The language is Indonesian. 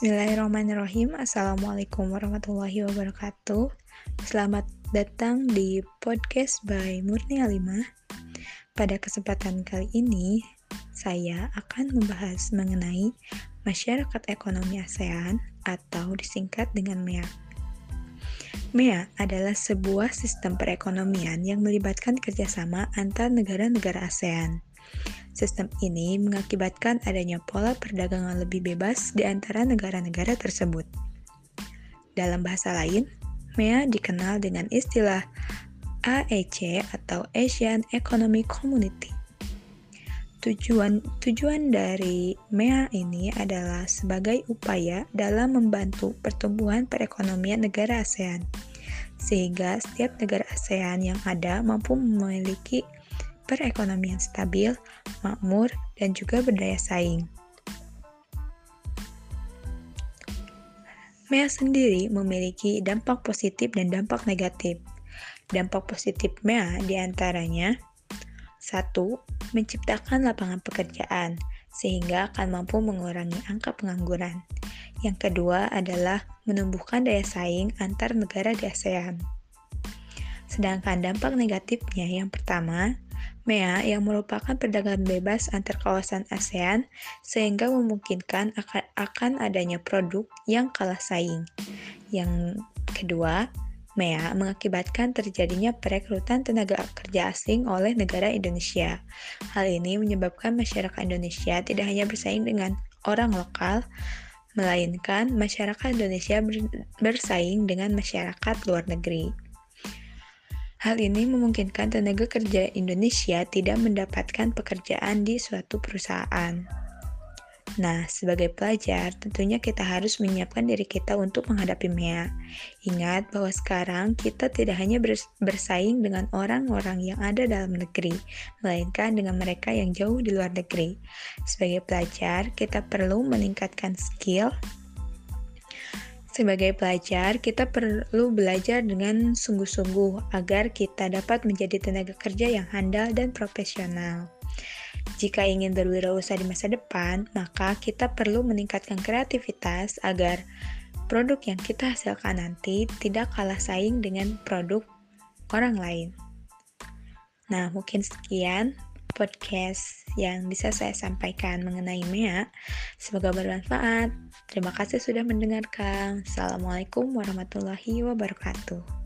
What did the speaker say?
Bismillahirrahmanirrahim. Assalamualaikum warahmatullahi wabarakatuh. Selamat datang di podcast by Murni Alimah. Pada kesempatan kali ini Saya akan membahas mengenai Masyarakat Ekonomi ASEAN Atau disingkat dengan MEA MEA adalah sebuah sistem perekonomian yang melibatkan kerjasama antar negara-negara ASEAN Sistem ini mengakibatkan adanya pola perdagangan lebih bebas di antara negara-negara tersebut. Dalam bahasa lain, MEA dikenal dengan istilah AEC atau Asian Economic Community. Tujuan tujuan dari MEA ini adalah sebagai upaya dalam membantu pertumbuhan perekonomian negara ASEAN, sehingga setiap negara ASEAN yang ada mampu memiliki perekonomian stabil, makmur, dan juga berdaya saing. MEA sendiri memiliki dampak positif dan dampak negatif. Dampak positif MEA di antaranya satu, Menciptakan lapangan pekerjaan, sehingga akan mampu mengurangi angka pengangguran. Yang kedua adalah menumbuhkan daya saing antar negara di ASEAN. Sedangkan dampak negatifnya yang pertama, MEA yang merupakan perdagangan bebas antar kawasan ASEAN sehingga memungkinkan akan adanya produk yang kalah saing. Yang kedua, MEA mengakibatkan terjadinya perekrutan tenaga kerja asing oleh negara Indonesia. Hal ini menyebabkan masyarakat Indonesia tidak hanya bersaing dengan orang lokal, melainkan masyarakat Indonesia bersaing dengan masyarakat luar negeri. Hal ini memungkinkan tenaga kerja Indonesia tidak mendapatkan pekerjaan di suatu perusahaan. Nah, sebagai pelajar, tentunya kita harus menyiapkan diri kita untuk menghadapi MEA. Ingat bahwa sekarang kita tidak hanya bersaing dengan orang-orang yang ada dalam negeri, melainkan dengan mereka yang jauh di luar negeri. Sebagai pelajar, kita perlu meningkatkan skill, sebagai pelajar, kita perlu belajar dengan sungguh-sungguh agar kita dapat menjadi tenaga kerja yang handal dan profesional. Jika ingin berwirausaha di masa depan, maka kita perlu meningkatkan kreativitas agar produk yang kita hasilkan nanti tidak kalah saing dengan produk orang lain. Nah, mungkin sekian podcast yang bisa saya sampaikan mengenai MEA. Semoga bermanfaat. Terima kasih sudah mendengarkan. Assalamualaikum warahmatullahi wabarakatuh.